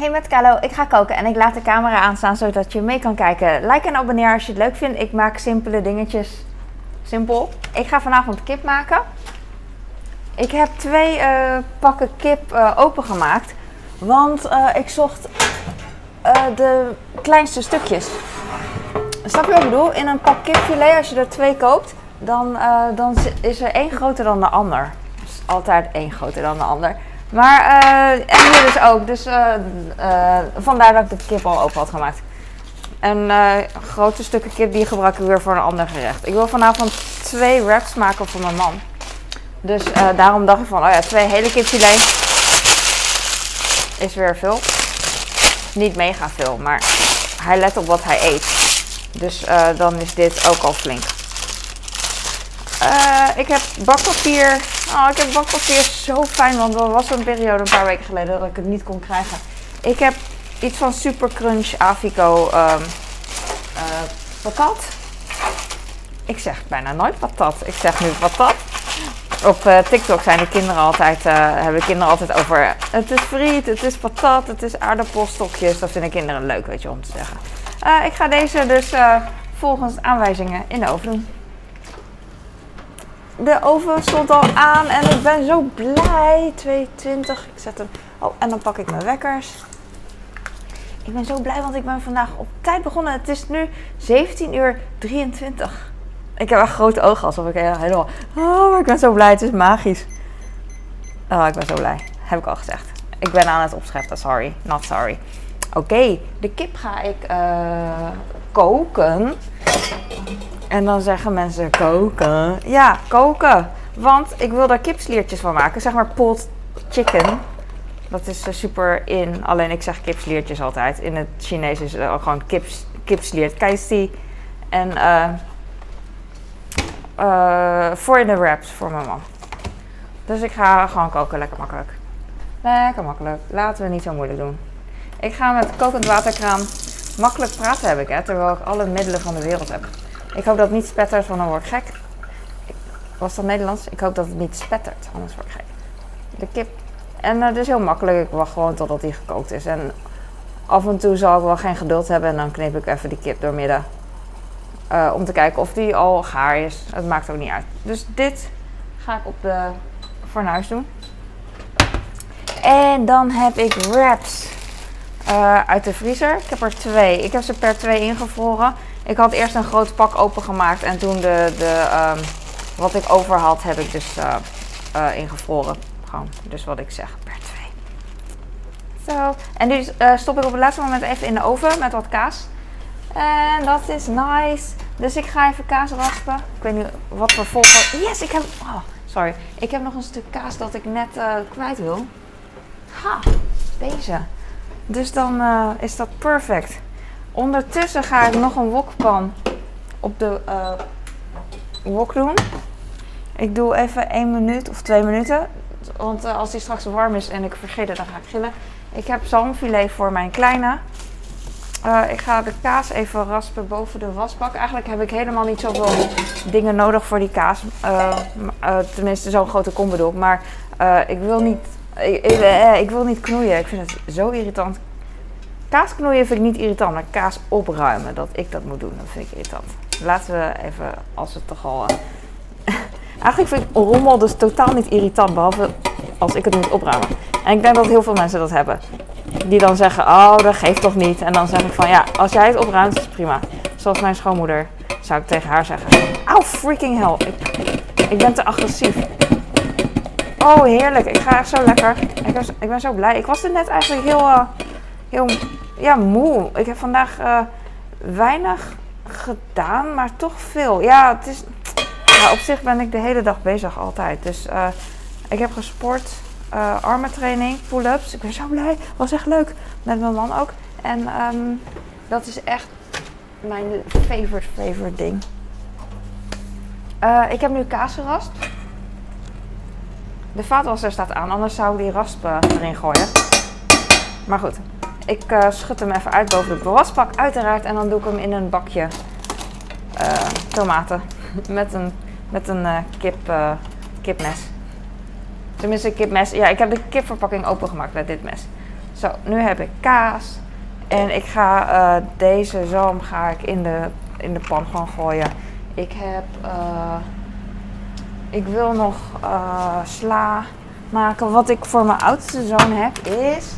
Hey met Kalo, ik ga koken en ik laat de camera aanstaan zodat je mee kan kijken. Like en abonneer als je het leuk vindt. Ik maak simpele dingetjes. Simpel. Ik ga vanavond kip maken. Ik heb twee eh, pakken kip uh, opengemaakt. Want uh, ik zocht de kleinste stukjes. Snap je wat ik bedoel? In een pak kipfilet, als je er twee koopt, dan, dan is er één groter dan de ander. Dus altijd één groter dan de ander. Maar, uh, en hier dus ook. Dus uh, uh, vandaar dat ik de kip al open had gemaakt. En grote stukken kip die gebruik ik weer voor een ander gerecht. Ik wil vanavond twee wraps maken voor mijn man. Dus daarom dacht ik van, oh ja, twee hele kipfilet is weer veel. Niet mega veel, maar hij let op wat hij eet. Dus dan is dit ook al flink. Ik heb bakpapier Oh, ik heb bakpapier zo fijn, want er was een periode een paar weken geleden dat ik het niet kon krijgen. Ik heb iets van Super Crunch Avico um, uh, patat. Ik zeg bijna nooit patat. Ik zeg nu patat. Op uh, TikTok zijn de kinderen altijd, hebben de kinderen altijd over het is friet, het is patat, het is aardappelstokjes. Dat vinden kinderen leuk, weet je, om te zeggen. ik ga deze dus volgens aanwijzingen in de oven doen de oven stond al aan en ik ben zo blij. 22. Ik zet hem. Oh, en dan pak ik mijn wekkers. Ik ben zo blij, want ik ben vandaag op tijd begonnen. Het is nu 17 uur 23. Ik heb echt grote ogen alsof ik helemaal. Oh, ik ben zo blij. Het is magisch. Oh, ik ben zo blij. Heb ik al gezegd. Ik ben aan het opscheppen. Sorry. Not sorry. Oké, de kip ga ik uh, koken. En dan zeggen mensen koken. Ja, koken. Want ik wil daar kipsliertjes van maken. Zeg maar pot chicken. Dat is uh, super in. Alleen ik zeg kipsliertjes altijd. In het Chinees is het gewoon kips, kipsliert. Kaisi. En uh, voor in de wraps voor mijn man. Dus ik ga gewoon koken. Lekker makkelijk. Lekker makkelijk. Laten we niet zo moeilijk doen. Ik ga met kokend waterkraan. Makkelijk praten heb ik, hè, terwijl ik alle middelen van de wereld heb. Ik hoop dat het niet spettert, want dan word ik gek. Was dat Nederlands? Ik hoop dat het niet spettert, anders word ik gek. De kip. En uh, het is heel makkelijk. Ik wacht gewoon totdat die gekookt is. En af en toe zal ik wel geen geduld hebben. En dan knip ik even die kip doormidden. Uh, om te kijken of die al gaar is. Het maakt ook niet uit. Dus dit ga ik op de fornuis doen. En dan heb ik wraps uh, uit de vriezer. Ik heb er twee. Ik heb ze per twee ingevroren. Ik had eerst een groot pak opengemaakt en toen de, de, um, wat ik over had, heb ik dus uh, uh, ingevroren. Gewoon, dus wat ik zeg, per twee. Zo, en nu uh, stop ik op het laatste moment even in de oven met wat kaas. En dat is nice. Dus ik ga even kaas raspen. Ik weet niet wat we volgen. Yes, ik heb. Oh, sorry. Ik heb nog een stuk kaas dat ik net kwijt wil. Ha, deze. Dus dan is dat perfect. Ondertussen ga ik nog een wokpan op de uh, wok doen. Ik doe even 1 minuut of 2 minuten. Want uh, als die straks warm is en ik vergeet het, dan ga ik gillen. Ik heb zalmfilet voor mijn kleine. Uh, ik ga de kaas even raspen boven de wasbak. Eigenlijk heb ik helemaal niet zoveel dingen nodig voor die kaas. tenminste, zo'n grote kom bedoel. Maar ik wil niet ik, wil niet knoeien. Ik vind het zo irritant. Kaas knoeien vind ik niet irritant, maar kaas opruimen, dat ik dat moet doen, dat vind ik irritant. Laten we even, als het toch al... Uh... Eigenlijk vind ik rommel dus totaal niet irritant, behalve als ik het moet opruimen. En ik denk dat heel veel mensen dat hebben. Die dan zeggen, oh, dat geeft toch niet. En dan zeg ik van, ja, als jij het opruimt, is het prima. Zoals mijn schoonmoeder, zou ik tegen haar zeggen. Auw, freaking hell. Ik, ik ben te agressief. Oh, heerlijk. Ik ga echt zo lekker. Ik ben, ik ben zo blij. Ik was er net eigenlijk heel... Uh, heel ja, moe. Ik heb vandaag uh, weinig gedaan, maar toch veel. Ja, het is, op zich ben ik de hele dag bezig altijd. Dus uh, ik heb gesport, uh, armentraining, pull-ups. Ik ben zo blij. Was echt leuk. Met mijn man ook. En um, dat is echt mijn favorite, favorite ding. ik heb nu kaas gerast. De vaatwasser staat aan, anders zou ik die rasp erin gooien. Maar goed, ik uh, schud hem even uit boven de wasbak, uiteraard. En dan doe ik hem in een bakje uh, tomaten. met een, met een uh, kip, kipmes. Tenminste, kipmes. Ja, ik heb de kipverpakking opengemaakt met dit mes. Zo, nu heb ik kaas. En ik ga eh, deze zalm ga ik in de, in de pan gewoon gooien. Ik heb... eh, ik wil nog eh, sla maken. Wat ik voor mijn oudste zoon heb is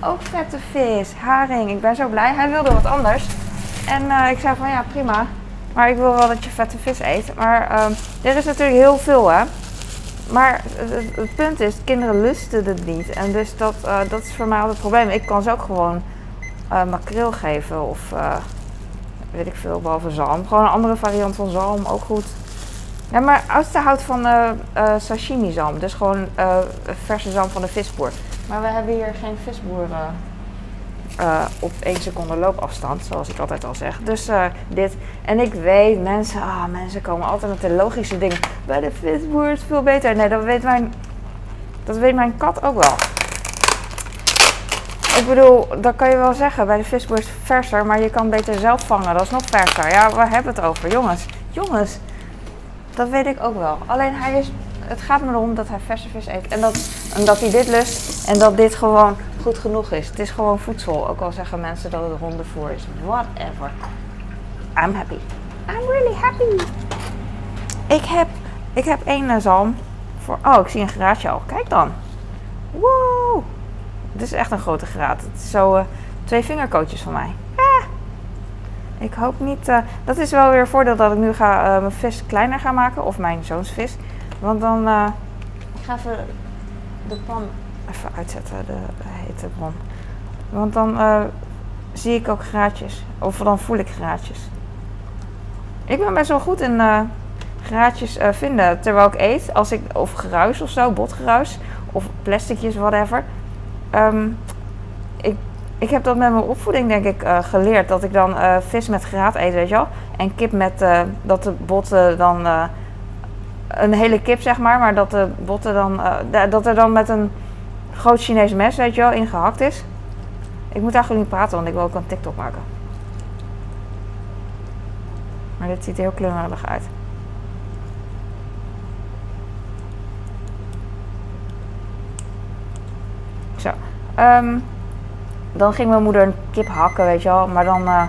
ook vette vis, haring. Ik ben zo blij. Hij wilde wat anders. En eh, ik zei van ja, prima. Maar ik wil wel dat je vette vis eet. Maar ehm, er is natuurlijk heel veel, hè. Maar het, punt is, kinderen lusten het niet. En dus dat, eh, dat is voor mij altijd het probleem. Ik kan ze ook gewoon eh, makreel geven of weet ik veel, behalve zalm. Gewoon een andere variant van zalm, ook goed. Ja, maar oudste houdt van sashimi zalm. Dus gewoon verse zalm van de visboer. Maar we hebben hier geen visboer eh, eh, op één seconde loopafstand, zoals ik altijd al zeg. Dus eh, dit. En ik weet, mensen, ah, mensen komen altijd met de logische dingen. Bij de visboer is het veel beter. Nee, dat weet mijn, dat weet mijn kat ook wel. Ik bedoel, dat kan je wel zeggen. Bij de visboer is het verser, maar je kan beter zelf vangen. Dat is nog verser. Ja, waar hebben we het over? Jongens, jongens. Dat weet ik ook wel. Alleen hij is, het gaat me erom dat hij verse vis eet. En dat, en dat hij dit lust en dat dit gewoon goed genoeg is. Het is gewoon voedsel. Ook al zeggen mensen dat het hondenvoer is. Whatever. I'm happy. I'm really happy. Ik heb, ik heb één zalm. Voor, oh, ik zie een graadje al. Kijk dan. Wow. Dit is echt een grote graad. Het is zo eh, twee vingerkootjes van mij. Ah. Ik hoop niet. eh, dat is wel weer een voordeel dat ik nu ga eh, mijn vis kleiner ga maken. Of mijn zoons vis. Want dan. eh, ik ga even de pan even uitzetten, de, de hete bron. Want dan eh, zie ik ook graadjes. Of dan voel ik graadjes. Ik ben best wel goed in eh, graadjes vinden terwijl ik eet. Als ik, of geruis of zo, botgeruis. Of plasticjes, whatever. Ehm, ik, ik heb dat met mijn opvoeding denk ik geleerd. Dat ik dan vis met graat eet, weet je wel. En kip met, dat de botten dan... een hele kip zeg maar, maar dat de botten dan... eh, da- dat er dan met een groot Chinees mes, weet je wel, ingehakt is. Ik moet eigenlijk niet praten, want ik wil ook een TikTok maken. Maar dit ziet er heel klungerig uit. Zo. Ehm, dan ging mijn moeder een kip hakken, weet je wel. Maar dan eh,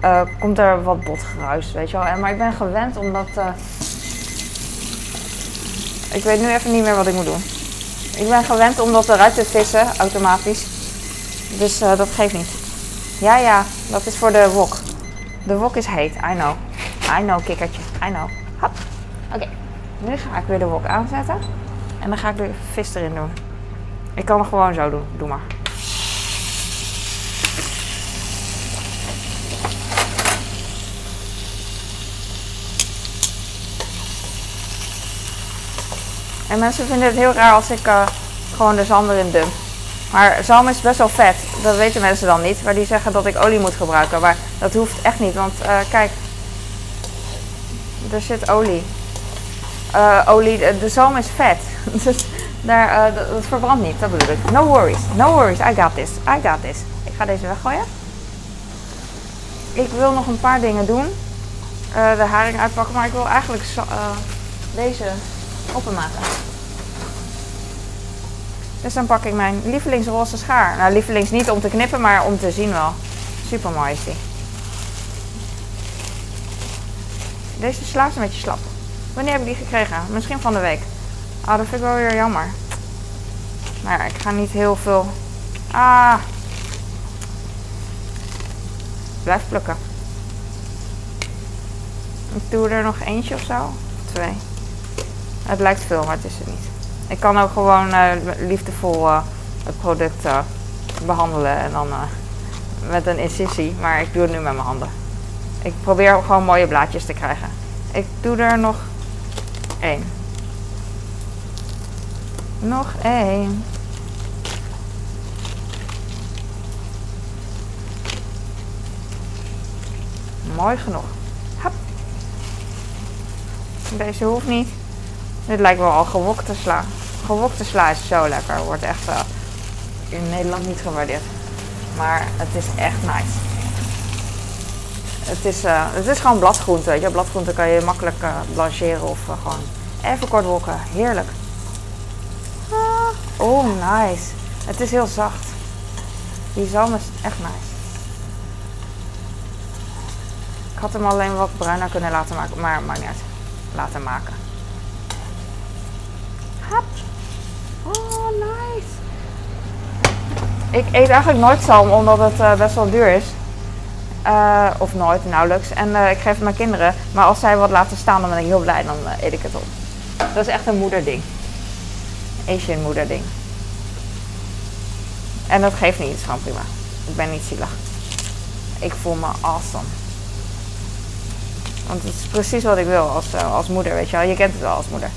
eh, komt er wat botgeruis, weet je wel. En, maar ik ben gewend omdat... ik weet nu even niet meer wat ik moet doen. Ik ben gewend om dat eruit te vissen, automatisch. Dus eh, dat geeft niet. Ja, ja, dat is voor de wok. De wok is heet, I know. I know, kikkertje, I know. Hop. Oké, nu ga ik weer de wok aanzetten. En dan ga ik de vis erin doen. Ik kan het gewoon zo doen, doe maar. En mensen vinden het heel raar als ik eh, gewoon de zalm erin dump. Maar zalm is best wel vet. Dat weten mensen dan niet. Maar die zeggen dat ik olie moet gebruiken. Maar dat hoeft echt niet. Want eh, kijk, er zit olie. Eh, olie, de, zalm is vet. dus daar, dat, dat verbrandt niet. Dat bedoel ik. No worries. No worries. I got this. I got this. Ik ga deze weggooien. Ik wil nog een paar dingen doen. De haring uitpakken. Maar ik wil eigenlijk deze openmaken. Dus dan pak ik mijn lievelingsroze schaar. Nou, lievelings niet om te knippen, maar om te zien wel. Super mooi is die. Deze sla is een beetje slap. Wanneer heb ik die gekregen? Misschien van de week. Ah, dat vind ik wel weer jammer. Maar ja, ik ga niet heel veel... Ah. Blijf plukken. Ik doe er nog eentje of zo. Twee. Het lijkt veel, maar het is het niet. Ik kan ook gewoon eh, liefdevol eh, het product eh, behandelen en dan met een incisie. Maar ik doe het nu met mijn handen. Ik probeer gewoon mooie blaadjes te krijgen. Ik doe er nog één. Nog één. Mooi genoeg. Hap. Deze hoeft niet. Dit lijkt wel al gewokte sla. Gewokte sla is zo lekker. Wordt echt eh, in Nederland niet gewaardeerd. Maar het is echt nice. Het is, eh, het is gewoon bladgroente. Je. Bladgroente kan je makkelijk eh, blancheren of gewoon even kort wokken. Heerlijk. Ah, oh, nice. Het is heel zacht. Die zalm is echt nice. Ik had hem alleen wat bruiner kunnen laten maken, maar maakt niet. Laten maken. Oh, nice. Ik eet eigenlijk nooit zalm, omdat het uh, best wel duur is. Uh, of nooit, nauwelijks. En uh, ik geef het mijn kinderen. Maar als zij wat laten staan, dan ben ik heel blij. Dan eet ik het op. Dat is echt een moederding. Asian moederding. En dat geeft niet, het is gewoon prima. Ik ben niet zielig. Ik voel me awesome. Want het is precies wat ik wil als, als moeder, weet je wel. Je kent het wel als moeder.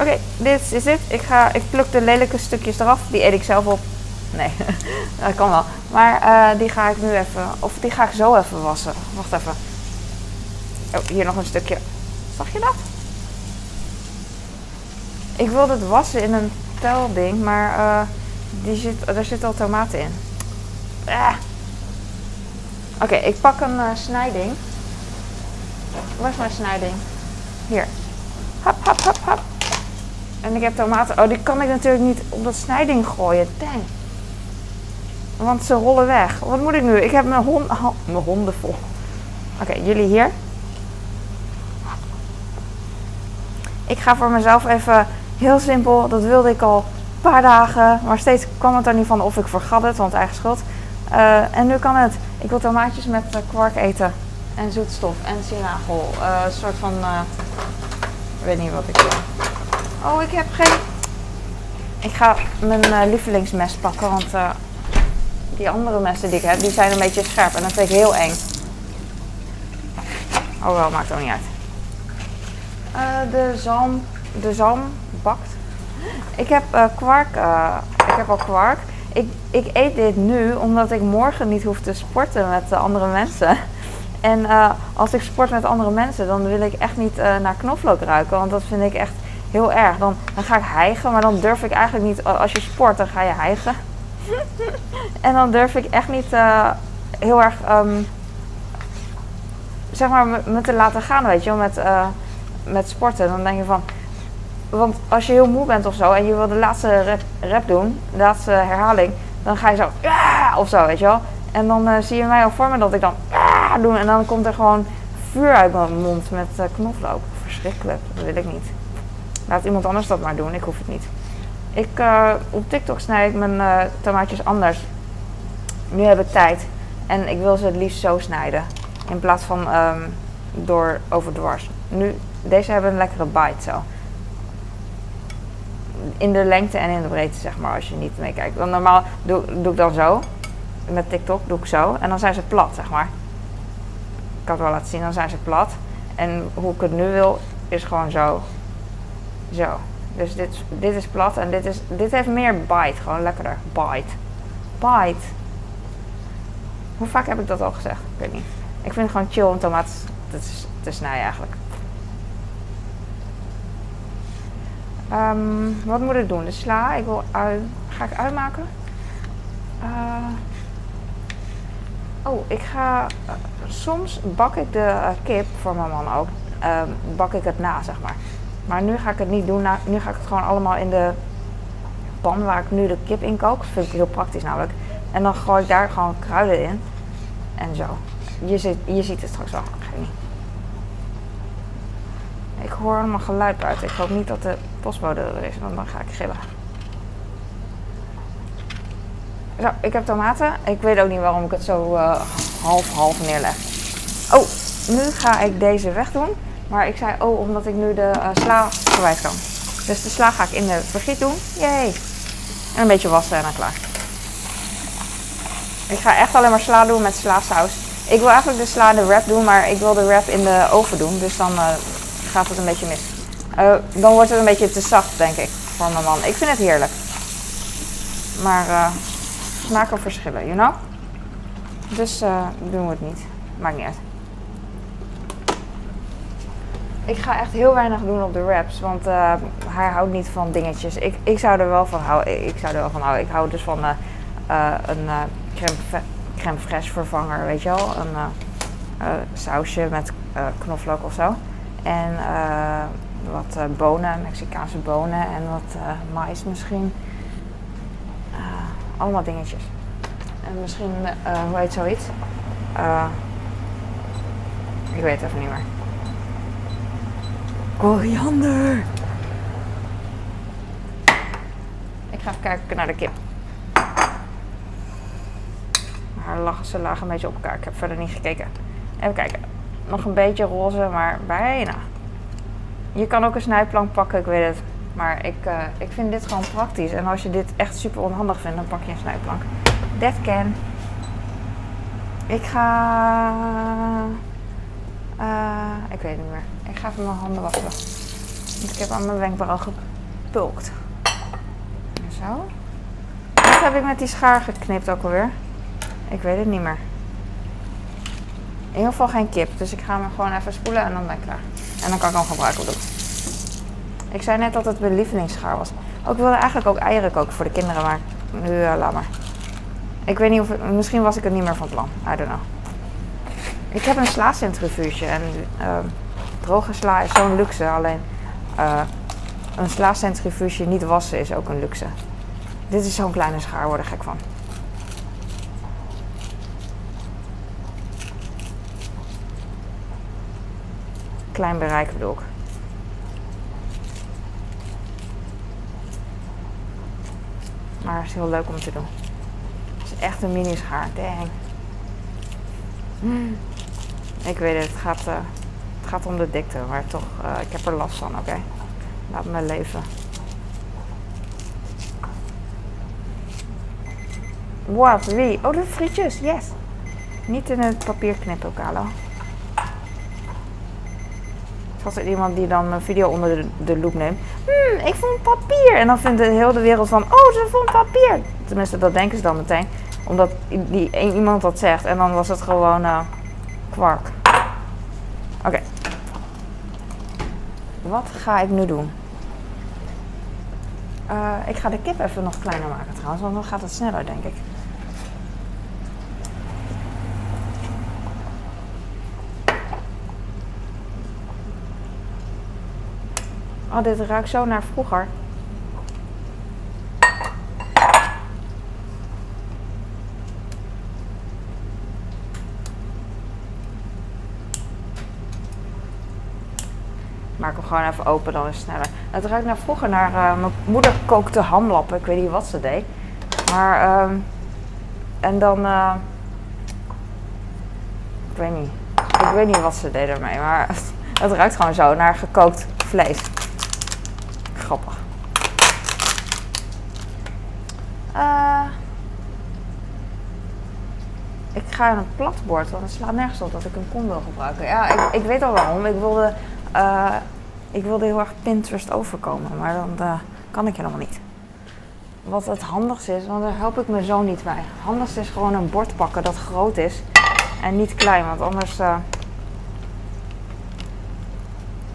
Oké, dit is het. Ik, ga, ik pluk de lelijke stukjes eraf. Die eet ik zelf op. Nee, dat kan wel. Maar uh, die ga ik nu even, of die ga ik zo even wassen. Wacht even. Oh, hier nog een stukje. Zag je dat? Ik wilde het wassen in een telding, maar uh, die zit, er zit al tomaten in. Ah. Oké, ik pak een snijding. Waar is mijn snijding? Hier. Hap, hap, hap, hap. En ik heb tomaten. Oh, die kan ik natuurlijk niet op dat snijding gooien. Dang. Want ze rollen weg. Wat moet ik nu? Ik heb mijn, hond, mijn honden vol. Oké, jullie hier. Ik ga voor mezelf even heel simpel. Dat wilde ik al een paar dagen. Maar steeds kwam het er niet van of ik vergat het, want eigen schuld. Uh, en nu kan het. Ik wil tomaatjes met uh, kwark eten. En zoetstof en sinagel. Uh, een soort van. ik weet niet wat ik wil. Oh, ik heb geen. Ik ga mijn lievelingsmes pakken, want die andere messen die ik heb, die zijn een beetje scherp. En dat vind ik heel eng. Oh wel, maakt ook niet uit. Uh, de zalm, de zalm bakt. Ik heb uh, kwark, uh, ik heb al kwark. Ik, ik eet dit nu omdat ik morgen niet hoef te sporten met andere mensen. En als ik sport met andere mensen, dan wil ik echt niet naar knoflook ruiken. Want dat vind ik echt heel erg. Dan, dan ga ik hijgen, maar dan durf ik eigenlijk niet. Als je sport, dan ga je hijgen. en dan durf ik echt niet uh, heel erg, um, zeg maar, me te laten gaan, weet je wel, met, uh, met sporten. Dan denk je van, want als je heel moe bent of zo en je wil de laatste rep, doen, de laatste herhaling, dan ga je zo, ja, of zo, weet je wel. En dan uh, zie je mij al voor me dat ik dan, ja, doe. En dan komt er gewoon vuur uit mijn mond met knoflook. Verschrikkelijk, dat wil ik niet. Laat iemand anders dat maar doen, ik hoef het niet. Ik, uh, op TikTok snijd ik mijn uh, tomaatjes anders. Nu heb ik tijd. En ik wil ze het liefst zo snijden. In plaats van um, door overdwars. Nu, deze hebben een lekkere bite zo. In de lengte en in de breedte, zeg maar, als je niet meekijkt. Dan normaal doe, doe ik dan zo. Met TikTok doe ik zo. En dan zijn ze plat, zeg maar. Ik kan het wel laten zien, dan zijn ze plat. En hoe ik het nu wil, is gewoon zo. Zo. Dus dit, dit is plat en dit, is, dit heeft meer bite. Gewoon lekkerder. Bite. Bite. Hoe vaak heb ik dat al gezegd? Ik weet niet. Ik vind het gewoon chill om tomaat te, snijden eigenlijk. Um, wat moet ik doen? De sla. Ik wil ui. Ga ik uitmaken? Uh, oh, ik ga. Uh, soms bak ik de kip voor mijn man ook. bak ik het na, zeg maar. Maar nu ga ik het niet doen. Nou, nu ga ik het gewoon allemaal in de pan waar ik nu de kip in kook. Dat vind ik heel praktisch namelijk. En dan gooi ik daar gewoon kruiden in. En zo. Je ziet, je ziet het straks wel. Ik hoor allemaal geluid buiten. Ik hoop niet dat de postbode er is, want dan ga ik gillen. Zo, ik heb tomaten. Ik weet ook niet waarom ik het zo half-half uh, neerleg. Oh, nu ga ik deze wegdoen. Maar ik zei, oh, omdat ik nu de uh, sla kwijt kan. Dus de sla ga ik in de vergiet doen. Yay. En een beetje wassen en dan klaar. Ik ga echt alleen maar sla doen met sla saus. Ik wil eigenlijk de sla de wrap doen, maar ik wil de wrap in de oven doen. Dus dan uh, gaat het een beetje mis. Uh, dan wordt het een beetje te zacht, denk ik, voor mijn man. Ik vind het heerlijk. Maar smaken verschillen, you know? Dus doen we het niet. Maakt niet uit. Ik ga echt heel weinig doen op de wraps, want uh, hij houdt niet van dingetjes. Ik, ik zou er wel van houden. Ik zou er wel van houden. Ik hou dus van uh, een crème, crème fraîche vervanger, weet je wel. Een sausje met knoflook of zo. En wat bonen, Mexicaanse bonen en wat mais misschien. allemaal dingetjes. En misschien, hoe heet zoiets? Ik weet het even niet meer. Koriander! Ik ga even kijken naar de kip. Haar ze lagen een beetje op elkaar. Ik heb verder niet gekeken. Even kijken. Nog een beetje roze, maar bijna. Je kan ook een snijplank pakken, ik weet het. Maar ik, uh, ik vind dit gewoon praktisch. En als je dit echt super onhandig vindt, dan pak je een snijplank. That can. Ik ga... Uh, ik weet het niet meer. Ik ga even mijn handen wassen. Want ik heb aan mijn wenkbrauw gepulkt. Zo. Wat heb ik met die schaar geknipt ook alweer? Ik weet het niet meer. In ieder geval geen kip. Dus ik ga hem gewoon even spoelen en dan ben ik klaar. En dan kan ik hem gebruiken op Ik zei net dat het mijn lievelingsschaar was. Ook ik wilde eigenlijk ook eieren koken voor de kinderen, maar nu laat maar. Ik weet niet of... misschien was ik er niet meer van plan. I don't know. Ik heb een slaacentrifuge en uh, droge sla is zo'n luxe. Alleen uh, een slaacentrifuge niet wassen is ook een luxe. Dit is zo'n kleine schaar, word er gek van. Klein bereik bedoel ik. Maar het is heel leuk om te doen. Het is echt een mini schaar. Dang. Hmm. Ik weet het, het gaat, uh, het gaat om de dikte, maar toch, uh, ik heb er last van, oké? Laat me leven. Wat? Wie? Oh, de frietjes, yes. Niet in het papier knippen, Kalo. Was er iemand die dan een video onder de, de loep neemt. Hmm, ik vond papier. En dan vindt de hele wereld van, oh, ze vond papier. Tenminste, dat denken ze dan meteen. Omdat die, iemand dat zegt. En dan was het gewoon uh, kwark. Oké. Wat ga ik nu doen? Uh, ik ga de kip even nog kleiner maken trouwens, want dan gaat het sneller, denk ik. Oh, dit ruikt zo naar vroeger. Maak hem gewoon even open, dan is het sneller. Het ruikt naar vroeger naar uh, mijn moeder kookte hamlappen. Ik weet niet wat ze deed. Maar, um, en dan, uh, ik weet niet. Ik weet niet wat ze deed ermee, maar het ruikt gewoon zo naar gekookt vlees grappig. Uh, ik ga aan het platbord, want het slaat nergens op dat ik een kom wil gebruiken. Ja, ik, ik weet al waarom. Ik wilde, ik wilde heel erg Pinterest overkomen, maar dan uh, kan ik helemaal niet. Wat het handigste is, want daar help ik mijn zoon niet bij. Het handigste is gewoon een bord pakken dat groot is en niet klein, want anders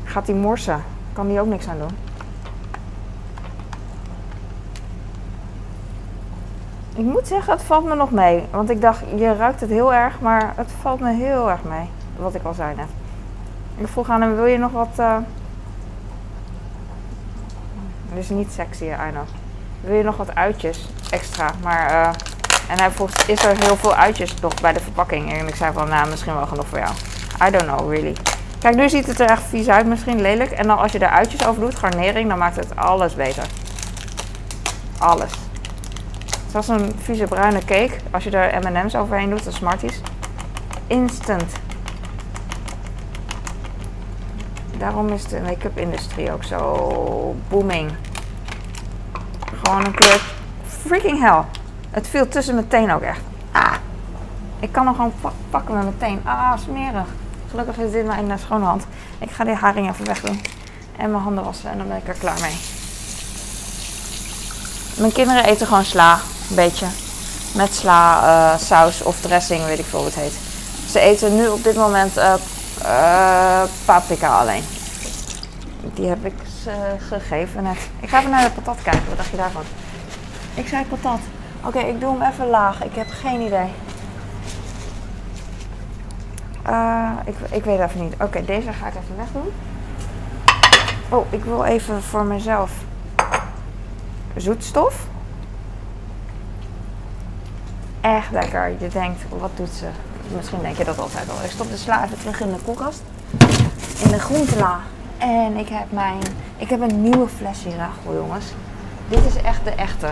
gaat hij morsen. Kan hij ook niks aan doen. Ik moet zeggen, het valt me nog mee. Want ik dacht, je ruikt het heel erg, maar het valt me heel erg mee. Wat ik al zei net. Ik vroeg aan hem, wil je nog wat... Uh... Is niet sexy, I know. Wil je nog wat uitjes extra? Maar, uh... En hij vroeg, is er heel veel uitjes nog bij de verpakking? En ik zei van, nou, misschien wel genoeg voor jou. I don't know, really. Kijk, nu ziet het er echt vies uit, misschien lelijk. En dan als je er uitjes over doet, garnering, dan maakt het alles beter. Alles. Zoals een vieze bruine cake. Als je er M&M's overheen doet, de Smarties. Instant. Daarom is de make-up industrie ook zo booming. Gewoon een kleur. Freaking hell. Het viel tussen mijn teen ook echt. Ah. Ik kan nog gewoon pakken met mijn teen. Ah, smerig. Gelukkig is dit maar in de schone hand. Ik ga die haring even wegdoen. En mijn handen wassen en dan ben ik er klaar mee. Mijn kinderen eten gewoon sla. Een beetje. Met sla, uh, saus of dressing, weet ik veel hoe het heet. Ze eten nu op dit moment uh, uh, paprika alleen. Die heb ik ze gegeven net. Ik ga even naar de patat kijken. Wat dacht je daarvan? Ik zei patat. Oké, ik doe hem even laag. Ik heb geen idee. ik, ik weet even niet. Oké, deze ga ik even wegdoen. Oh, ik wil even voor mezelf zoetstof. Echt lekker. Je denkt, wat doet ze? Misschien denk je dat altijd al. Ik stop de sla even terug in de koelkast. In de groentela. En ik heb mijn... Ik heb een nieuwe fles Rachel, jongens. Dit is echt de echte.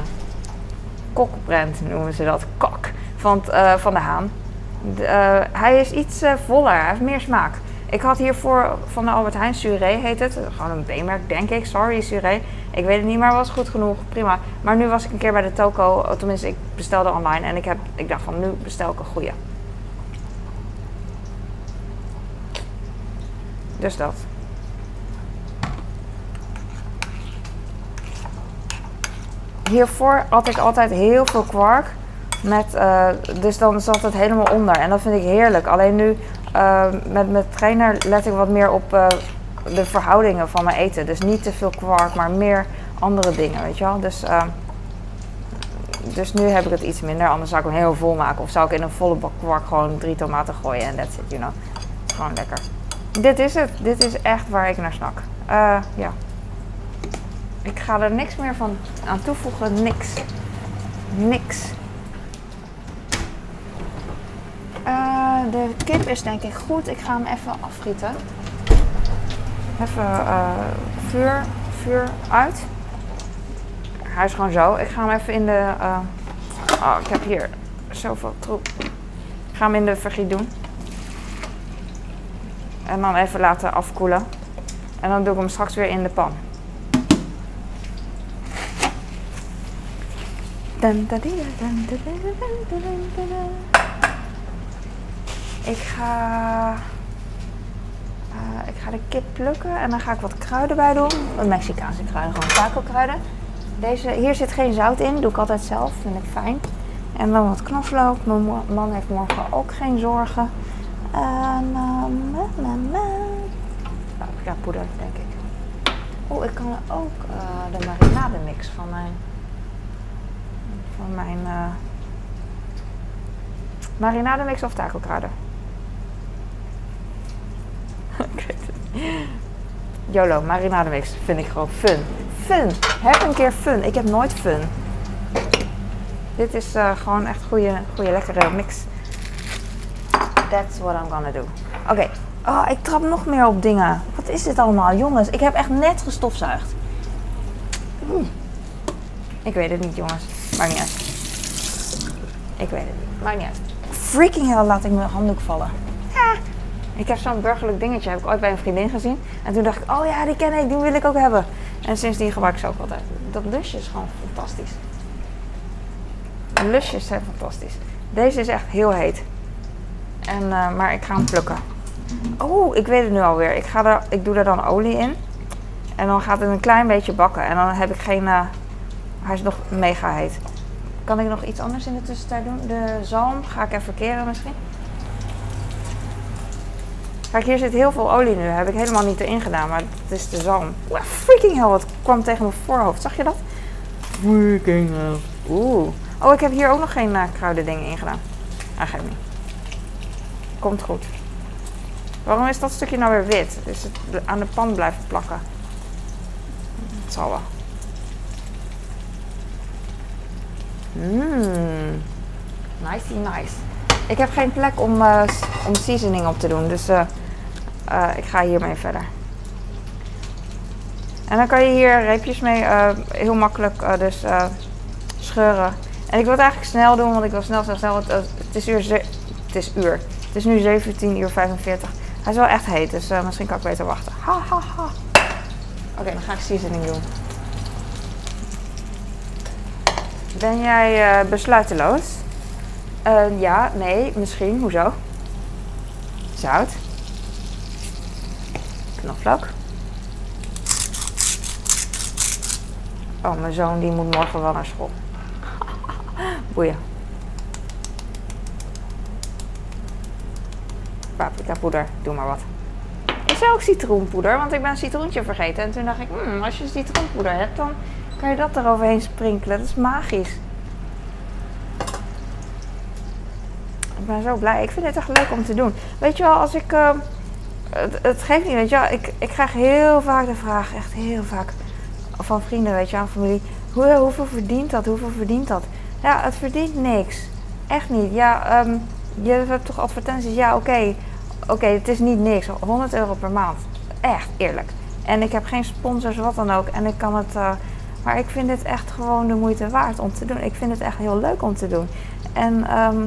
Kokbrand noemen ze dat. Kok. Van, uh, van de Haan. De, uh, hij is iets uh, voller. Hij heeft meer smaak. Ik had hiervoor van de Albert Heijn Suré heet het. Gewoon een B-merk, denk ik. Sorry, Suré. Ik weet het niet, maar was goed genoeg. Prima. Maar nu was ik een keer bij de toko. Tenminste, ik bestelde online. En ik, heb, ik dacht van, nu bestel ik een goede. Dus dat. Hiervoor had ik altijd heel veel kwark. Met, uh, dus dan zat het helemaal onder. En dat vind ik heerlijk. Alleen nu uh, met mijn trainer let ik wat meer op uh, de verhoudingen van mijn eten. Dus niet te veel kwark, maar meer andere dingen, weet je wel. Dus, dus nu heb ik het iets minder. Anders zou ik hem heel vol maken. Of zou ik in een volle bak kwark gewoon drie tomaten gooien en that's it, you know. Gewoon lekker. Dit is het. Dit is echt waar ik naar snak. ja. Ik ga er niks meer van aan toevoegen. Niks. Niks. Uh, de kip is denk ik goed. Ik ga hem even afgieten. Even uh, vuur, vuur uit. Hij is gewoon zo. Ik ga hem even in de... Oh, ik heb hier zoveel troep. Ik ga hem in de vergiet doen. En dan even laten afkoelen. En dan doe ik hem straks weer in de pan. Ik ga, uh, ik ga de kip plukken en dan ga ik wat kruiden bij doen. Mexicaanse kruiden, gewoon taco kruiden. Deze, hier zit geen zout in, doe ik altijd zelf, vind ik fijn. En dan wat knoflook. Mijn man heeft morgen ook geen zorgen. En paprika poeder, denk ik. Oh, ik kan ook uh, de marinade mix van mijn van mijn uh, marinade mix of taco kruiden. ik weet het. YOLO, marinade mix vind ik gewoon fun. Fun. Heb een keer fun. Ik heb nooit fun. Dit is uh, gewoon echt goede, goede lekkere mix. That's what I'm gonna do. Oké. Okay. Oh, ik trap nog meer op dingen. Wat is dit allemaal? Jongens, ik heb echt net gestofzuigd. Ik weet het niet, jongens. Maakt niet uit. Ik weet het niet. Maakt niet uit. Freaking hell laat ik mijn handdoek vallen. Ik heb zo'n burgerlijk dingetje, heb ik ooit bij een vriendin gezien. En toen dacht ik, oh ja, die ken ik, die wil ik ook hebben. En sindsdien gebruik ik ze ook altijd. Dat lusje is gewoon fantastisch. Lusjes zijn fantastisch. Deze is echt heel heet. En, uh, maar ik ga hem plukken. Oh, ik weet het nu alweer. Ik, ga er, ik doe er dan olie in. En dan gaat het een klein beetje bakken. En dan heb ik geen... Uh, hij is nog mega heet. Kan ik nog iets anders in de tussentijd doen? De zalm ga ik even keren misschien. Kijk, hier zit heel veel olie nu. Heb ik helemaal niet erin gedaan, maar het is de zalm. Wow, freaking hell, wat kwam tegen mijn voorhoofd. Zag je dat? Freaking hell. Oeh. Oh, ik heb hier ook nog geen uh, kruiden dingen in gedaan. Ah, geef niet. Komt goed. Waarom is dat stukje nou weer wit? Is het aan de pan blijven plakken? Het zal wel. Mmm. Nice, nice. Ik heb geen plek om, uh, om seasoning op te doen, dus uh, uh, ik ga hiermee verder. En dan kan je hier reepjes mee heel makkelijk dus, scheuren. En ik wil het eigenlijk snel doen, want ik wil snel, snel, snel. Het, is, uur het is uur. Het is nu 17 uur 45. Hij is wel echt heet, dus misschien kan ik beter wachten. Ha, ha, ha. Oké, dan ga ik seasoning doen. Ben jij uh, besluiteloos? Uh, ja, nee, misschien. Hoezo? Zout. Knoflook. Oh, mijn zoon die moet morgen wel naar school. Boeien. Paprika poeder, doe maar wat. Is er ook citroenpoeder? Want ik ben een citroentje vergeten. En toen dacht ik, hmm, als je citroenpoeder hebt, dan kan je dat eroverheen sprinkelen? Dat is magisch. Ik ben zo blij. Ik vind het echt leuk om te doen. Weet je wel, als ik. Het, het, geeft niet, weet je wel. Ik, ik krijg heel vaak de vraag, echt heel vaak. Van vrienden, weet je wel, familie. Hoe, hoeveel verdient dat? Hoeveel verdient dat? Ja, het verdient niks. Echt niet. Ja, ehm, je hebt toch advertenties? Ja, oké. Oké, het is niet niks. 100 euro per maand. Echt, eerlijk. En ik heb geen sponsors, wat dan ook. En ik kan het... eh, maar ik vind het echt gewoon de moeite waard om te doen. Ik vind het echt heel leuk om te doen. En ehm,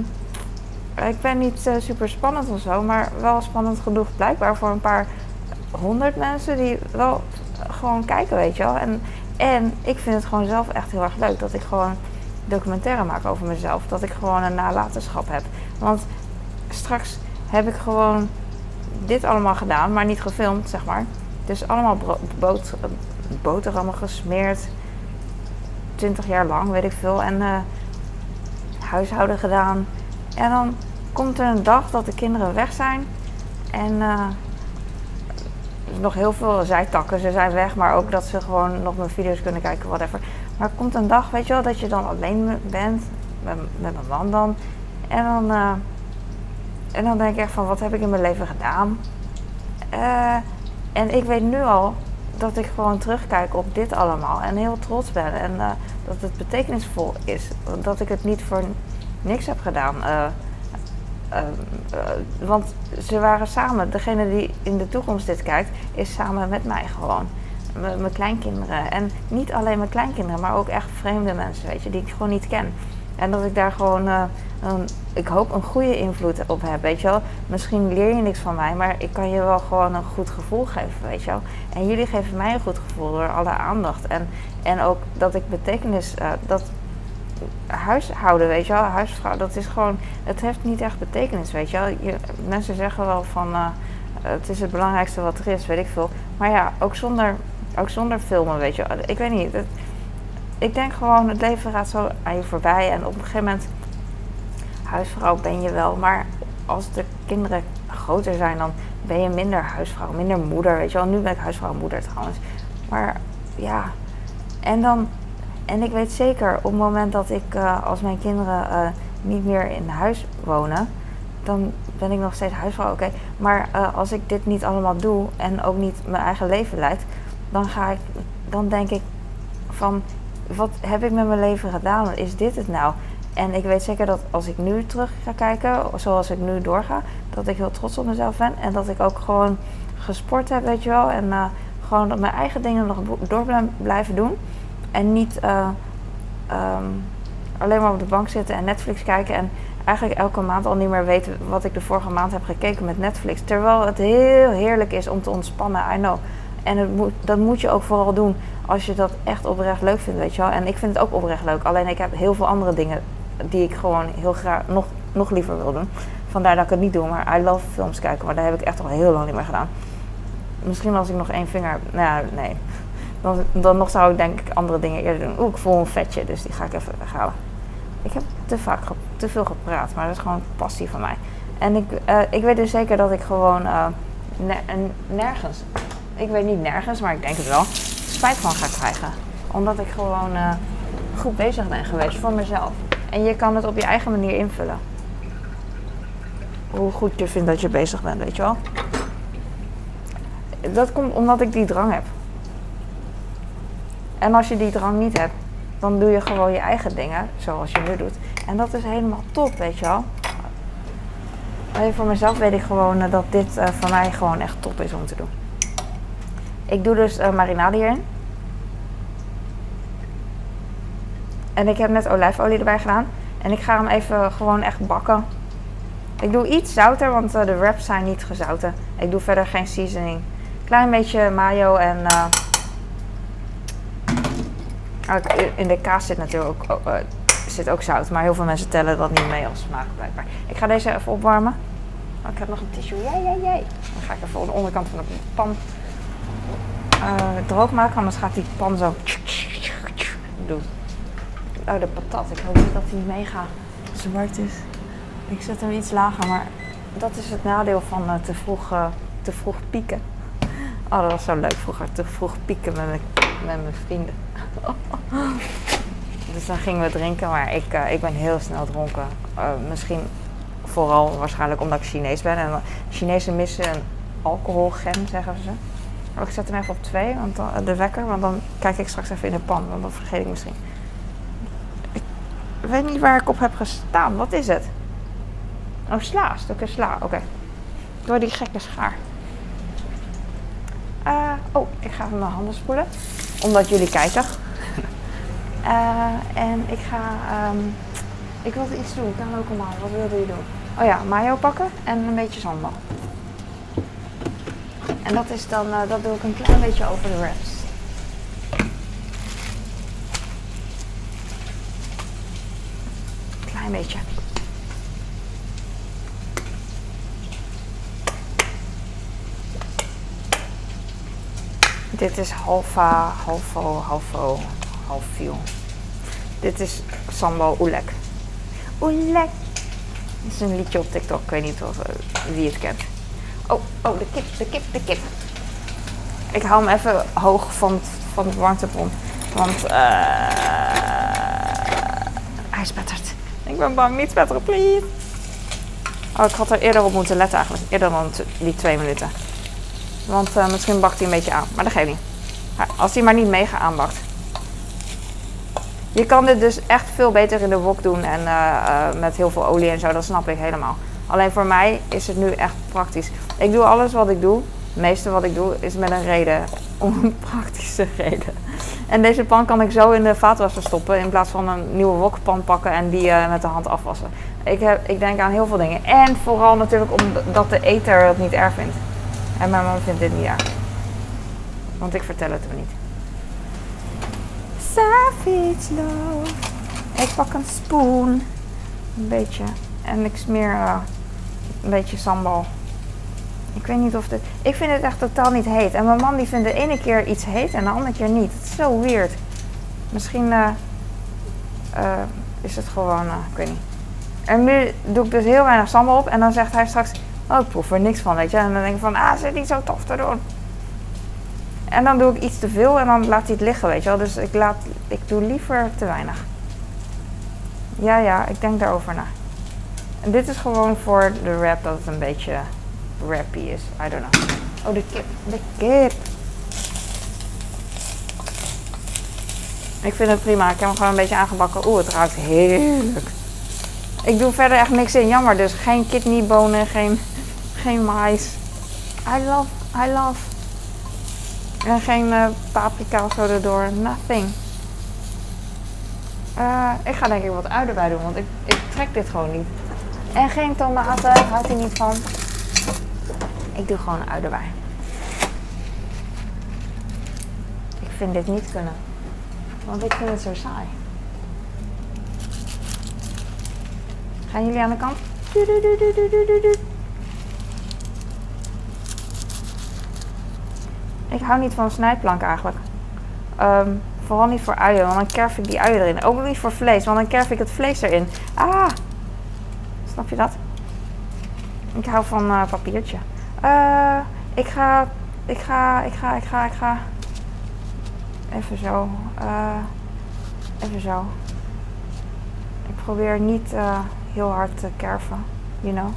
ik ben niet eh, super spannend of zo, maar wel spannend genoeg blijkbaar voor een paar honderd mensen die wel gewoon kijken, weet je wel. En, en ik vind het gewoon zelf echt heel erg leuk dat ik gewoon documentaire maak over mezelf. Dat ik gewoon een nalatenschap heb. Want straks heb ik gewoon dit allemaal gedaan, maar niet gefilmd, zeg maar. Dus allemaal boterhammen gesmeerd. 20 jaar lang, weet ik veel. En eh, huishouden gedaan. En dan komt er een dag dat de kinderen weg zijn. En eh, nog heel veel zijtakken. Ze zijn weg, maar ook dat ze gewoon nog mijn video's kunnen kijken, whatever. Maar komt een dag, weet je wel, dat je dan alleen bent. Met, met mijn man dan. En dan, eh, en dan denk ik echt van, wat heb ik in mijn leven gedaan? Eh, en ik weet nu al dat ik gewoon terugkijk op dit allemaal. En heel trots ben. En eh, dat het betekenisvol is. Dat ik het niet voor niks heb gedaan. Eh, want ze waren samen. Degene die in de toekomst dit kijkt, is samen met mij gewoon. Mijn kleinkinderen. En niet alleen mijn kleinkinderen, maar ook echt vreemde mensen, weet je, die ik gewoon niet ken. En dat ik daar gewoon, eh, een, ik hoop, een goede invloed op heb, weet je wel. Misschien leer je niks van mij, maar ik kan je wel gewoon een goed gevoel geven, weet je wel. En jullie geven mij een goed gevoel door alle aandacht. En, en ook dat ik betekenis, eh, dat huishouden, weet je wel, huisvrouw, dat is gewoon, het heeft niet echt betekenis, weet je wel. Je, mensen zeggen wel van, eh, het is het belangrijkste wat er is, weet ik veel. Maar ja, ook zonder, ook zonder filmen, weet je wel. Ik weet niet, ik denk gewoon, het leven gaat zo aan je voorbij en op een gegeven moment, huisvrouw ben je wel, maar als de kinderen groter zijn, dan ben je minder huisvrouw, minder moeder, weet je wel. Nu ben ik huisvrouw moeder trouwens. Maar ja, en dan, en ik weet zeker op het moment dat ik, eh, als mijn kinderen eh, niet meer in huis wonen, dan ben ik nog steeds huisvrouw, oké. Maar eh, als ik dit niet allemaal doe en ook niet mijn eigen leven leid, dan ga ik, dan denk ik van, wat heb ik met mijn leven gedaan? Is dit het nou? En ik weet zeker dat als ik nu terug ga kijken, zoals ik nu doorga, dat ik heel trots op mezelf ben. En dat ik ook gewoon gesport heb, weet je wel. En eh, gewoon dat mijn eigen dingen nog door blij- blijven doen. En niet eh, ehm, alleen maar op de bank zitten en Netflix kijken. En eigenlijk elke maand al niet meer weten wat ik de vorige maand heb gekeken met Netflix. Terwijl het heel heerlijk is om te ontspannen, I know. En het dat moet je ook vooral doen als je dat echt oprecht leuk vindt, weet je wel. En ik vind het ook oprecht leuk. Alleen ik heb heel veel andere dingen die ik gewoon heel graag nog, nog liever wil doen. Vandaar dat ik het niet doe. Maar I love films kijken. Maar dat heb ik echt al heel lang niet meer gedaan. Misschien als ik nog één vinger... Nou nee. Dan, dan nog zou ik denk ik andere dingen eerder doen. Oeh, ik voel een vetje. Dus die ga ik even weghalen. Ik heb te vaak te veel gepraat. Maar dat is gewoon passie van mij. En ik, eh, ik weet dus zeker dat ik gewoon en nergens... Ik weet niet nergens, maar ik denk het wel. Spijt van ga krijgen. Omdat ik gewoon eh, goed bezig ben geweest voor mezelf. En je kan het op je eigen manier invullen. Hoe goed je vindt dat je bezig bent, weet je wel. Dat komt omdat ik die drang heb. En als je die drang niet hebt, dan doe je gewoon je eigen dingen, zoals je nu doet. En dat is helemaal top, weet je wel. Alleen voor mezelf weet ik gewoon eh, dat dit eh, voor mij gewoon echt top is om te doen. Ik doe dus eh, marinade hierin. En ik heb net olijfolie erbij gedaan. En ik ga hem even gewoon echt bakken. Ik doe iets zouter, want eh, de wraps zijn niet gezouten. Ik doe verder geen seasoning. Klein beetje mayo en... eh, oh, in de kaas zit natuurlijk ook, eh, zit ook zout. Maar heel veel mensen tellen dat niet mee als smaak blijkbaar. Ik ga deze even opwarmen. Oh, ik heb nog een tissue. Jee, jee, jee. Dan ga ik even op de onderkant van de pan droog maken. Anders gaat die pan zo doen. Oh, de patat. Ik hoop niet dat hij mega zwart is. Ik zet hem iets lager, maar dat is het nadeel van eh, te, vroeg, eh, te vroeg pieken. Oh, dat was zo leuk vroeger. Te vroeg pieken met mijn, met mijn vrienden. dus dan gingen we drinken, maar ik, eh, ik ben heel snel dronken. Eh, misschien vooral waarschijnlijk omdat ik Chinees ben. En eh, Chinezen missen een alcoholgen, zeggen ze. Maar ik zet hem even op twee, want dan, de wekker. Want dan kijk ik straks even in de pan, want dat vergeet ik misschien. Ik- Ik weet niet waar ik op heb gestaan. Wat is het? Oh, sla. Stukken sla. Oké. Door die gekke schaar. Uh, oh, ik ga even mijn handen spoelen. Omdat jullie kijken. uh, en ik ga... Um, ik wilde iets doen. Kan ook allemaal. Wat wilde je doen? Oh ja, mayo pakken en een beetje sambal. En dat is dan... Uh, dat doe ik een klein beetje over de wraps. Klein beetje. Dit is halfa, halfo, halfo, halfviel. Dit is sambal oelek. Oelek. Dit is een liedje op TikTok. Ik weet niet of, uh, wie het kent. Oh, oh, de kip, de kip, de kip. Ik hou hem even hoog van, van de warmtebron. Want uh, hij spettert. Ik ben bang, niet spetteren, please. Oh, ik had er eerder op moeten letten eigenlijk. Eerder dan die twee minuten. Want uh, misschien bakt hij een beetje aan. Maar dat geeft niet. Als hij maar niet mega aanbakt. Je kan dit dus echt veel beter in de wok doen en uh, met heel veel olie en zo. Dat snap ik helemaal. Alleen voor mij is het nu echt praktisch. Ik doe alles wat ik doe. Het meeste wat ik doe is met een reden. Om een praktische reden. En deze pan kan ik zo in de vaatwasser stoppen. In plaats van een nieuwe wokpan pakken en die uh, met de hand afwassen. Ik, heb, ik denk aan heel veel dingen. En vooral natuurlijk omdat de eter het niet erg vindt. En mijn man vindt dit niet erg. Want ik vertel het hem niet. Savage. Ik pak een spoen. Een beetje. En ik smeer uh, een beetje sambal. Ik weet niet of dit... Ik vind het echt totaal niet heet. En mijn man die vindt de ene keer iets heet en de andere keer niet. Het is zo weird. Misschien uh, uh, is het gewoon... ik weet niet. En nu doe ik dus heel weinig sambal op. En dan zegt hij straks... Oh, ik proef er niks van, weet je. En dan denk ik van... Ah, zit niet zo tof te doen. En dan doe ik iets te veel en dan laat hij het liggen, weet je wel. Dus ik, laat, ik doe liever te weinig. Ja, ja, ik denk daarover na. En dit is gewoon voor de rap dat het een beetje rappy is. I don't know. Oh, de kip. De kip. Ik vind het prima. Ik heb hem gewoon een beetje aangebakken. Oeh, het ruikt heerlijk. Ik doe verder echt niks in. Jammer dus. Geen kidneybonen, geen, geen mais. I love, I love. En geen uh, paprika of zo erdoor. Nothing. Uh, ik ga denk ik wat uien erbij doen, want ik, ik trek dit gewoon niet. En geen tomaten, houdt hij niet van. Ik doe gewoon erbij. Ik vind dit niet kunnen. Want ik vind het zo saai. Gaan jullie aan de kant? Ik hou niet van snijplank eigenlijk. Um, vooral niet voor uien, want dan kerf ik die uien erin. Ook niet voor vlees, want dan kerf ik het vlees erin. Ah! Snap je dat? Ik hou van uh, papiertje. Uh, ik ga, ik ga, ik ga, ik ga, ik ga. Even zo. Uh, even zo. Ik probeer niet heel hard te kerven, you know.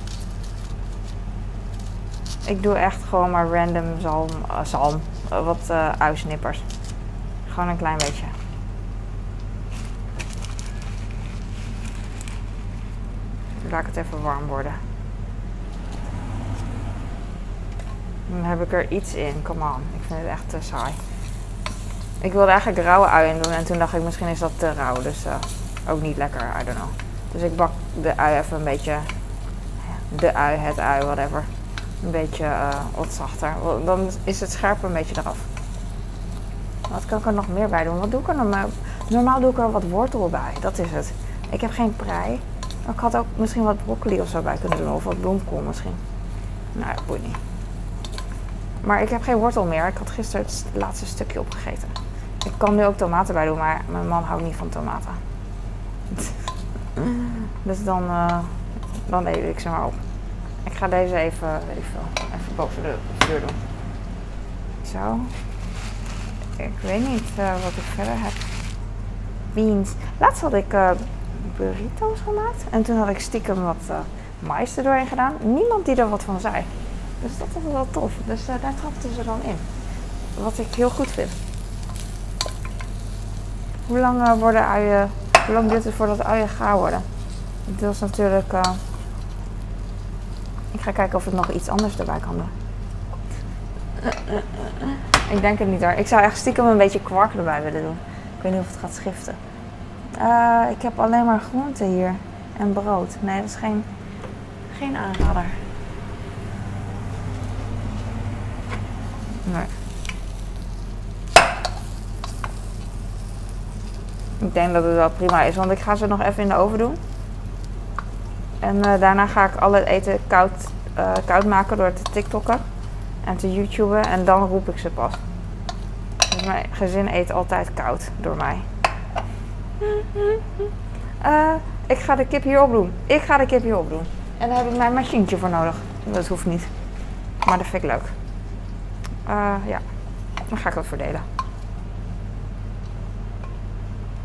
Ik doe echt gewoon maar random zalm, zalm wat uisnippers. Gewoon een klein beetje. Laat het even warm worden. Dan heb ik er iets in. Come on. Ik vind het echt te saai. Ik wilde eigenlijk rauwe ui in doen en toen dacht ik misschien is dat te rauw. Dus ook niet lekker. I don't know. Dus ik bak de ui even een beetje. De ui, het ui, whatever een beetje uh, wat zachter. Dan is het scherp een beetje eraf. Wat kan ik er nog meer bij doen? Wat doe ik er normaal? Normaal doe ik er wat wortel bij. Dat is het. Ik heb geen prei. ik had ook misschien wat broccoli of zo bij kunnen doen. Of wat bloemkool misschien. Nou, dat boeit niet. Maar ik heb geen wortel meer. Ik had gisteren het laatste stukje opgegeten. Ik kan nu ook tomaten bij doen, maar mijn man houdt niet van tomaten. dus dan, uh, dan eet ik ze maar op. Ik ga deze even, even boven de deur doen. Zo. Ik weet niet uh, wat ik verder heb. Beans. Laatst had ik uh, burrito's gemaakt. En toen had ik stiekem wat mais er doorheen gedaan. Niemand die er wat van zei. Dus dat was wel tof. Dus daar trapten ze dan in. Wat ik heel goed vind. Hoe lang worden uien Hoe lang duurt het voordat uien gaar worden? Dit was natuurlijk... Uh... Ik ga kijken of ik nog iets anders erbij kan doen. Ik denk het niet hoor. Ik zou echt stiekem een beetje kwark erbij willen doen. Ik weet niet of het gaat schiften. Ik heb alleen maar groenten hier. En brood. Nee, dat is geen, geen aanrader. Nee. Ik denk dat het wel prima is, want ik ga ze nog even in de oven doen. En uh, daarna ga ik al het eten koud, uh, koud maken door te TikTokken en te YouTuben. En dan roep ik ze pas. Dus mijn gezin eet altijd koud door mij. Uh, ik ga de kip hierop doen. Ik ga de kip hierop doen. En daar heb ik mijn machientje voor nodig. Dat hoeft niet. Maar dat vind ik leuk. Uh, ja, dan ga ik dat verdelen.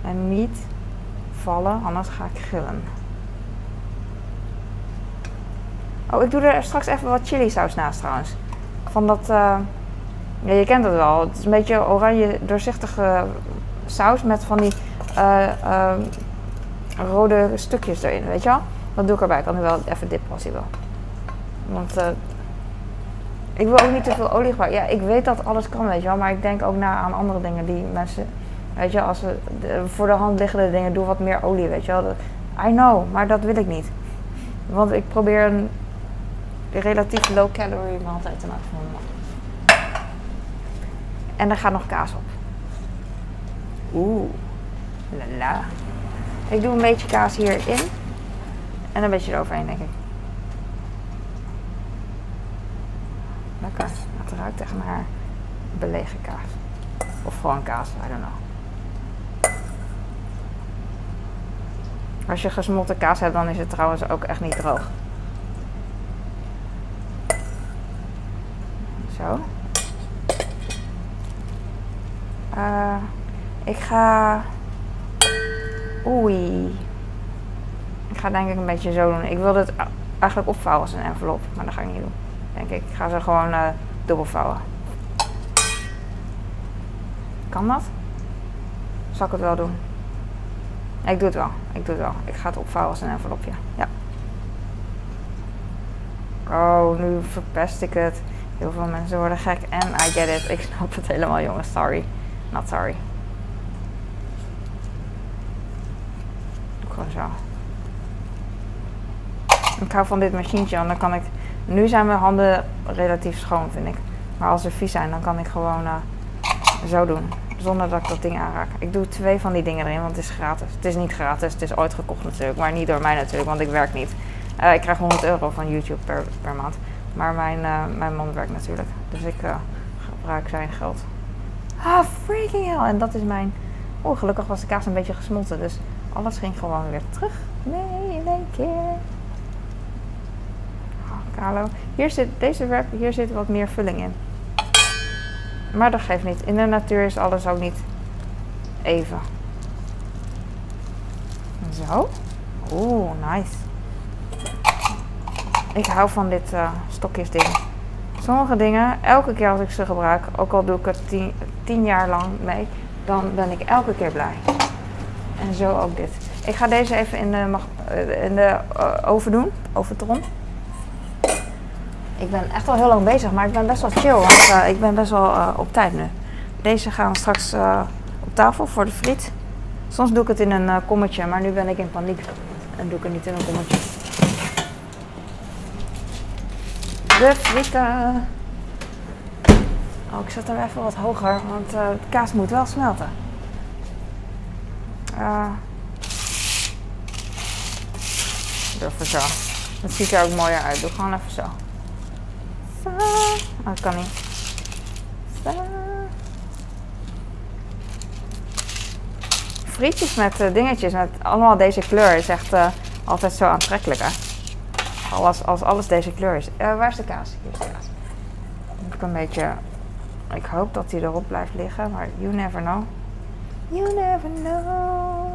En niet vallen, anders ga ik gillen. Oh, ik doe er straks even wat chili saus naast trouwens. Van dat, uh, ja, je kent het wel. Het is een beetje oranje doorzichtige saus met van die uh, rode stukjes erin, weet je wel? Dat doe ik erbij. Ik kan nu wel even dippen als hij wil. Want ik wil ook niet te veel olie gebruiken. Ja, ik weet dat alles kan, weet je wel. Maar ik denk ook na aan andere dingen die mensen... Weet je, als ze voor de hand liggende dingen, doe wat meer olie, weet je wel. I know, maar dat wil ik niet. Want ik probeer een relatief low calorie maaltijd te maken. En er gaat nog kaas op. Oeh, lala. Ik doe een beetje kaas hierin. En een beetje eroverheen, denk ik. Lekker. Het ruikt echt naar belegen kaas. Of gewoon kaas, I don't know. Als je gesmolten kaas hebt, dan is het trouwens ook echt niet droog. Zo. Uh, ik ga. Oei. Ik ga denk ik een beetje zo doen. Ik wilde het eigenlijk opvouwen als een envelop, maar dat ga ik niet doen. Denk ik. Ga ze gewoon uh, dubbelvouwen. Kan dat? Zal ik het wel doen? Ik doe het wel. Ik doe het wel. Ik ga het opvouwen als een envelopje. Ja. Oh, nu verpest ik het. Heel veel mensen worden gek. En I get it. Ik snap het helemaal, jongens. Sorry. Not sorry. Doe gewoon zo. Ik hou van dit machientje, want dan kan ik... Nu zijn mijn handen relatief schoon, vind ik. Maar als ze vies zijn, dan kan ik gewoon uh, zo doen. Zonder dat ik dat ding aanraak. Ik doe twee van die dingen erin, want het is gratis. Het is niet gratis, het is ooit gekocht natuurlijk. Maar niet door mij natuurlijk, want ik werk niet. Uh, ik krijg 100 euro van YouTube per, per maand. Maar mijn, uh, mijn man werkt natuurlijk. Dus ik gebruik zijn geld. Ah, freaking hell. En dat is mijn... Oh, gelukkig was de kaas een beetje gesmolten. Dus alles ging gewoon weer terug. Nee, in één keer. Carlo. Hier zit, deze wrap, hier zit wat meer vulling in. Maar dat geeft niet. In de natuur is alles ook niet even. Zo. Oeh, nice. Ik hou van dit uh, stokjesding. Sommige dingen, elke keer als ik ze gebruik, ook al doe ik het tien, tien jaar lang mee, dan ben ik elke keer blij. En zo ook dit. Ik ga deze even in de, in de uh, oven doen, overtron. Ik ben echt al heel lang bezig, maar ik ben best wel chill, want uh, ik ben best wel uh, op tijd nu. Deze gaan straks op tafel voor de friet. Soms doe ik het in een kommetje, maar nu ben ik in paniek. En doe ik het niet in een kommetje. De frieten. Oh, ik zet hem even wat hoger, want de kaas moet wel smelten. Uh, even zo. Het ziet er ook mooier uit. Doe gewoon even zo. Oh, dat kan niet. Frietjes met uh, dingetjes met allemaal deze kleur is echt uh, altijd zo aantrekkelijk. Hè? Als, als alles deze kleur is. Uh, waar is de kaas? Hier is de kaas. Moet ik een beetje. Ik hoop dat hij erop blijft liggen, maar you never know. You never know.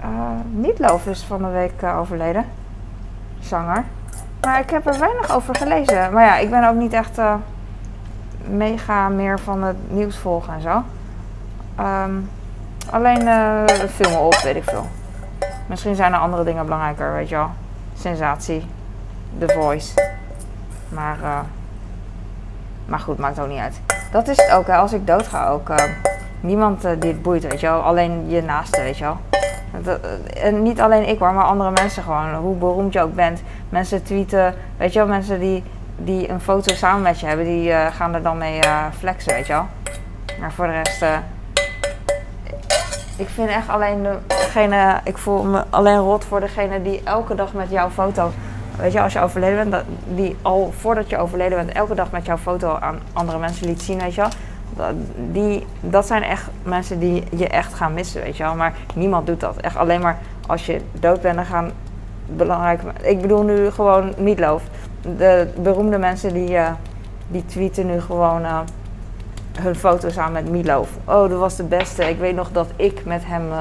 Uh, Nietloof is van de week overleden. Zanger. Maar ik heb er weinig over gelezen. Maar ja, ik ben ook niet echt uh, mega meer van het nieuws volgen en zo. Um, Alleen uh, filmen op, weet ik veel. Misschien zijn er andere dingen belangrijker, weet je wel. Sensatie. The Voice. Maar, uh, maar goed, maakt ook niet uit. Dat is het ook, als ik dood ga ook. Niemand die het boeit, weet je wel. Alleen je naaste, weet je wel. En niet alleen ik hoor, maar andere mensen gewoon. Hoe beroemd je ook bent. Mensen tweeten, weet je wel, mensen die, die een foto samen met je hebben, die gaan er dan mee flexen, weet je wel. Maar voor de rest ik vind echt alleen degene, ik voel me alleen rot voor degene die elke dag met jouw foto, weet je, als je overleden bent, die al voordat je overleden bent, elke dag met jouw foto aan andere mensen liet zien, weet je wel. Dat, die, dat zijn echt mensen die je echt gaan missen, weet je wel. Maar niemand doet dat. Echt alleen maar als je dood bent, dan gaan belangrijk. Ik bedoel nu gewoon niet loof. De beroemde mensen die, uh, die tweeten nu gewoon. Uh, hun foto's aan met Milo. Oh, dat was de beste. Ik weet nog dat ik met hem uh,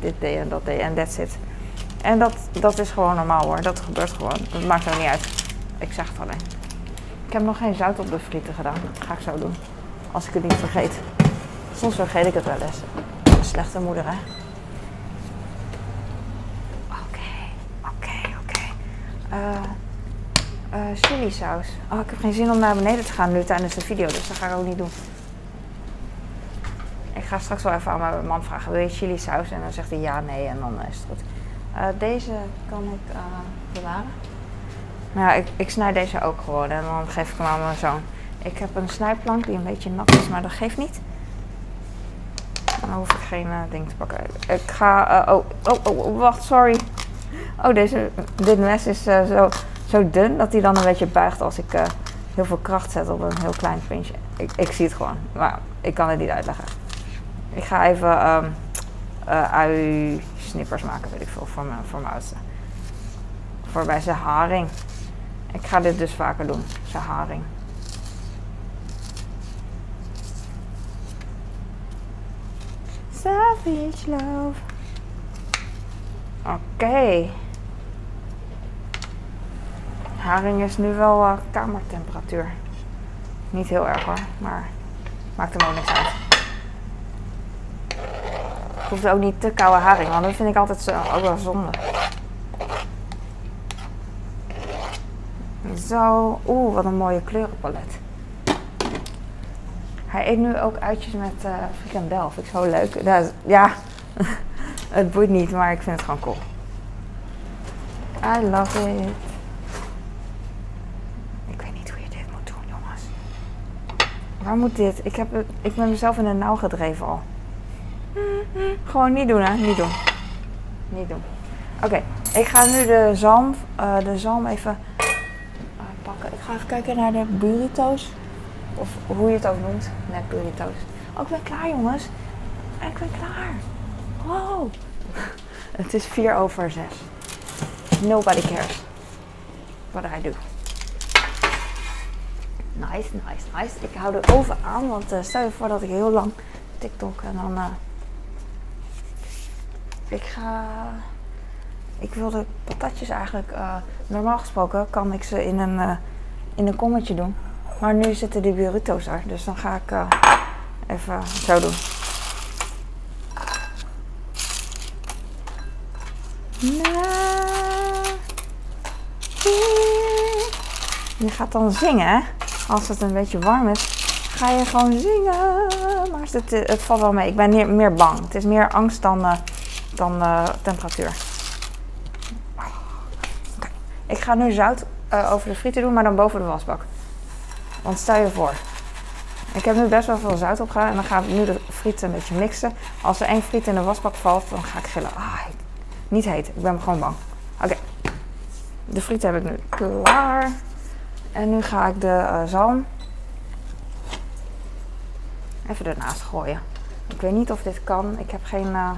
dit deed en dat deed en that's it. En dat, dat is gewoon normaal hoor. Dat gebeurt gewoon. Dat maakt ook niet uit. Ik zeg het alleen. Ik heb nog geen zout op de frieten gedaan. Dat ga ik zo doen. Als ik het niet vergeet. Soms vergeet ik het wel eens. Een slechte moeder hè. Oké, oké, oké. Uh, chili saus. Oh, ik heb geen zin om naar beneden te gaan nu tijdens de video, dus dat ga ik ook niet doen. Ik ga straks wel even aan mijn man vragen: wil je chili saus? En dan zegt hij ja, nee en dan is het goed. Deze kan ik bewaren. Nou, ik, ik snij deze ook gewoon en dan geef ik hem aan mijn zoon. Ik heb een snijplank die een beetje nat is, maar dat geeft niet. Dan hoef ik geen uh, ding te pakken. Ik ga. oh, oh, oh, wacht, sorry. Oh, deze, dit mes is zo, zo dun dat hij dan een beetje buigt als ik heel veel kracht zet op een heel klein puntje. Ik, ik zie het gewoon, maar ik kan het niet uitleggen. Ik ga even um, uh, ui-snippers maken, weet ik veel, voor mijn, voor mijn oudste. Voor bij zijn haring. Ik ga dit dus vaker doen, zijn haring. Savage love. Oké. Haring is nu wel uh, kamertemperatuur. Niet heel erg hoor, maar maakt hem ook niks uit hoeft ook niet te koude haring, want dat vind ik altijd zo, ook wel zonde. Zo, oeh, wat een mooie kleurenpalet. Hij eet nu ook uitjes met uh, frikandel. Vind ik zo leuk. Ja, het boeit niet, maar ik vind het gewoon cool. I love it. Ik weet niet hoe je dit moet doen, jongens. Waar moet dit? Ik, heb ik ben mezelf in de nauw gedreven al. Gewoon niet doen, hè? Niet doen. Niet doen. Oké, ik ga nu de zalm, uh, de zalm even uh, pakken. Ik ga even kijken naar de burritos. Of hoe je het ook noemt. Net burritos. Oh, ik ben klaar, jongens. Ik ben klaar. Wow. Het is 4 over 6. Nobody cares what I do. Nice, nice, nice. Ik hou de oven aan, want uh, stel je voor dat ik heel lang TikTok en dan ik ga. Ik wil de patatjes eigenlijk. Uh, normaal gesproken kan ik ze in een, in een kommetje doen. Maar nu zitten die burrito's er. Dus dan ga ik uh, even zo doen. Je gaat dan zingen, Als het een beetje warm is, ga je gewoon zingen. Maar het, het valt wel mee. Ik ben meer, bang. Het is meer angst dan dan uh, temperatuur. Ik ga nu zout over de frieten doen, maar dan boven de wasbak. Want stel je voor. Ik heb nu best wel veel zout opgedaan en dan ga ik nu de frieten een beetje mixen. Als er één friet in de wasbak valt, dan ga ik gillen. Ah, niet heet, ik ben gewoon bang. Oké, de frieten heb ik nu klaar. En nu ga ik de uh, zalm even ernaast gooien. Ik weet niet of dit kan. Ik heb geen uh,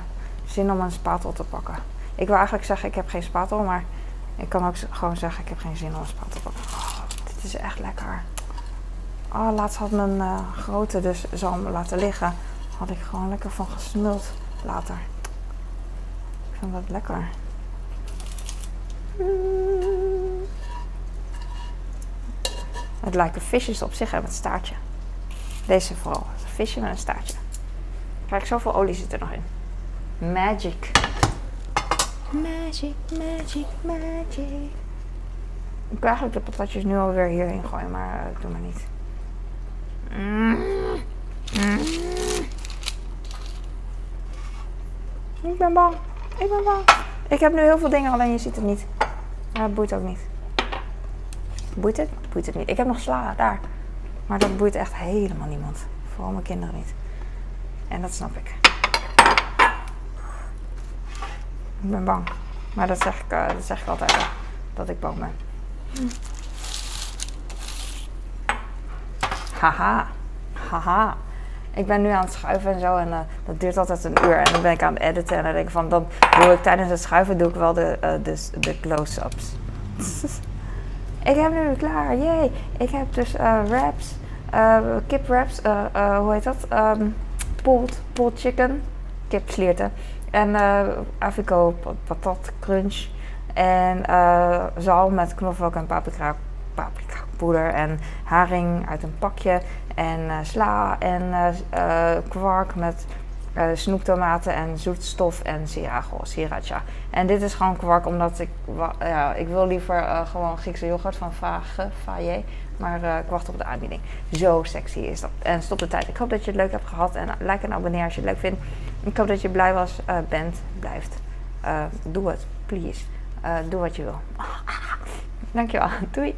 zin om een spatel te pakken. Ik wil eigenlijk zeggen, ik heb geen spatel, maar ik kan ook gewoon zeggen, ik heb geen zin om een spatel te pakken. Oh, dit is echt lekker. Oh, laatst had mijn uh, grote dus zalm laten liggen. Had ik gewoon lekker van gesmuld later. Ik vind dat lekker. Het lijken visjes op zich hebben het staartje. Deze vooral. Een visje met een staartje. Kijk, zoveel olie zit er nog in. Magic. Magic, magic, magic. Ik wil eigenlijk de patatjes nu alweer hierin gooien, maar ik doe maar niet. Ik ben bang. Ik ben bang. Ik heb nu heel veel dingen, alleen je ziet het niet. Maar het boeit ook niet. Boeit het? Boeit het niet. Ik heb nog sla, daar. Maar dat boeit echt helemaal niemand. Vooral mijn kinderen niet. En dat snap ik. Ik ben bang. Maar dat zeg ik, uh, dat zeg ik altijd. Dat ik bang ben. Haha. Haha. Ik ben nu aan het schuiven en zo. En uh, dat duurt altijd een uur. En dan ben ik aan het editen. En dan denk ik van, dan doe ik tijdens het schuiven doe ik wel de, uh, de, de close-ups. ik heb nu klaar. Yay. Ik heb dus wraps. kip wraps. hoe heet dat? Um, pulled, pulled chicken. Kip slierten. En uh, Avico patat crunch. En uh, zalm met knoflook en paprika, paprika poeder. En haring uit een pakje. En uh, sla en kwark met snoeptomaten en zoetstof en sriracha, sriracha. En dit is gewoon kwark omdat ik, ja, ik wil liever gewoon Griekse yoghurt van Vage, Faye. Maar ik wacht op de aanbieding. Zo sexy is dat. En stop de tijd. Ik hoop dat je het leuk hebt gehad. En like en abonneer als je het leuk vindt. Ik hoop dat je blij was, uh, bent, blijft. Uh, doe het, please. doe wat je wil. Dankjewel. Doei.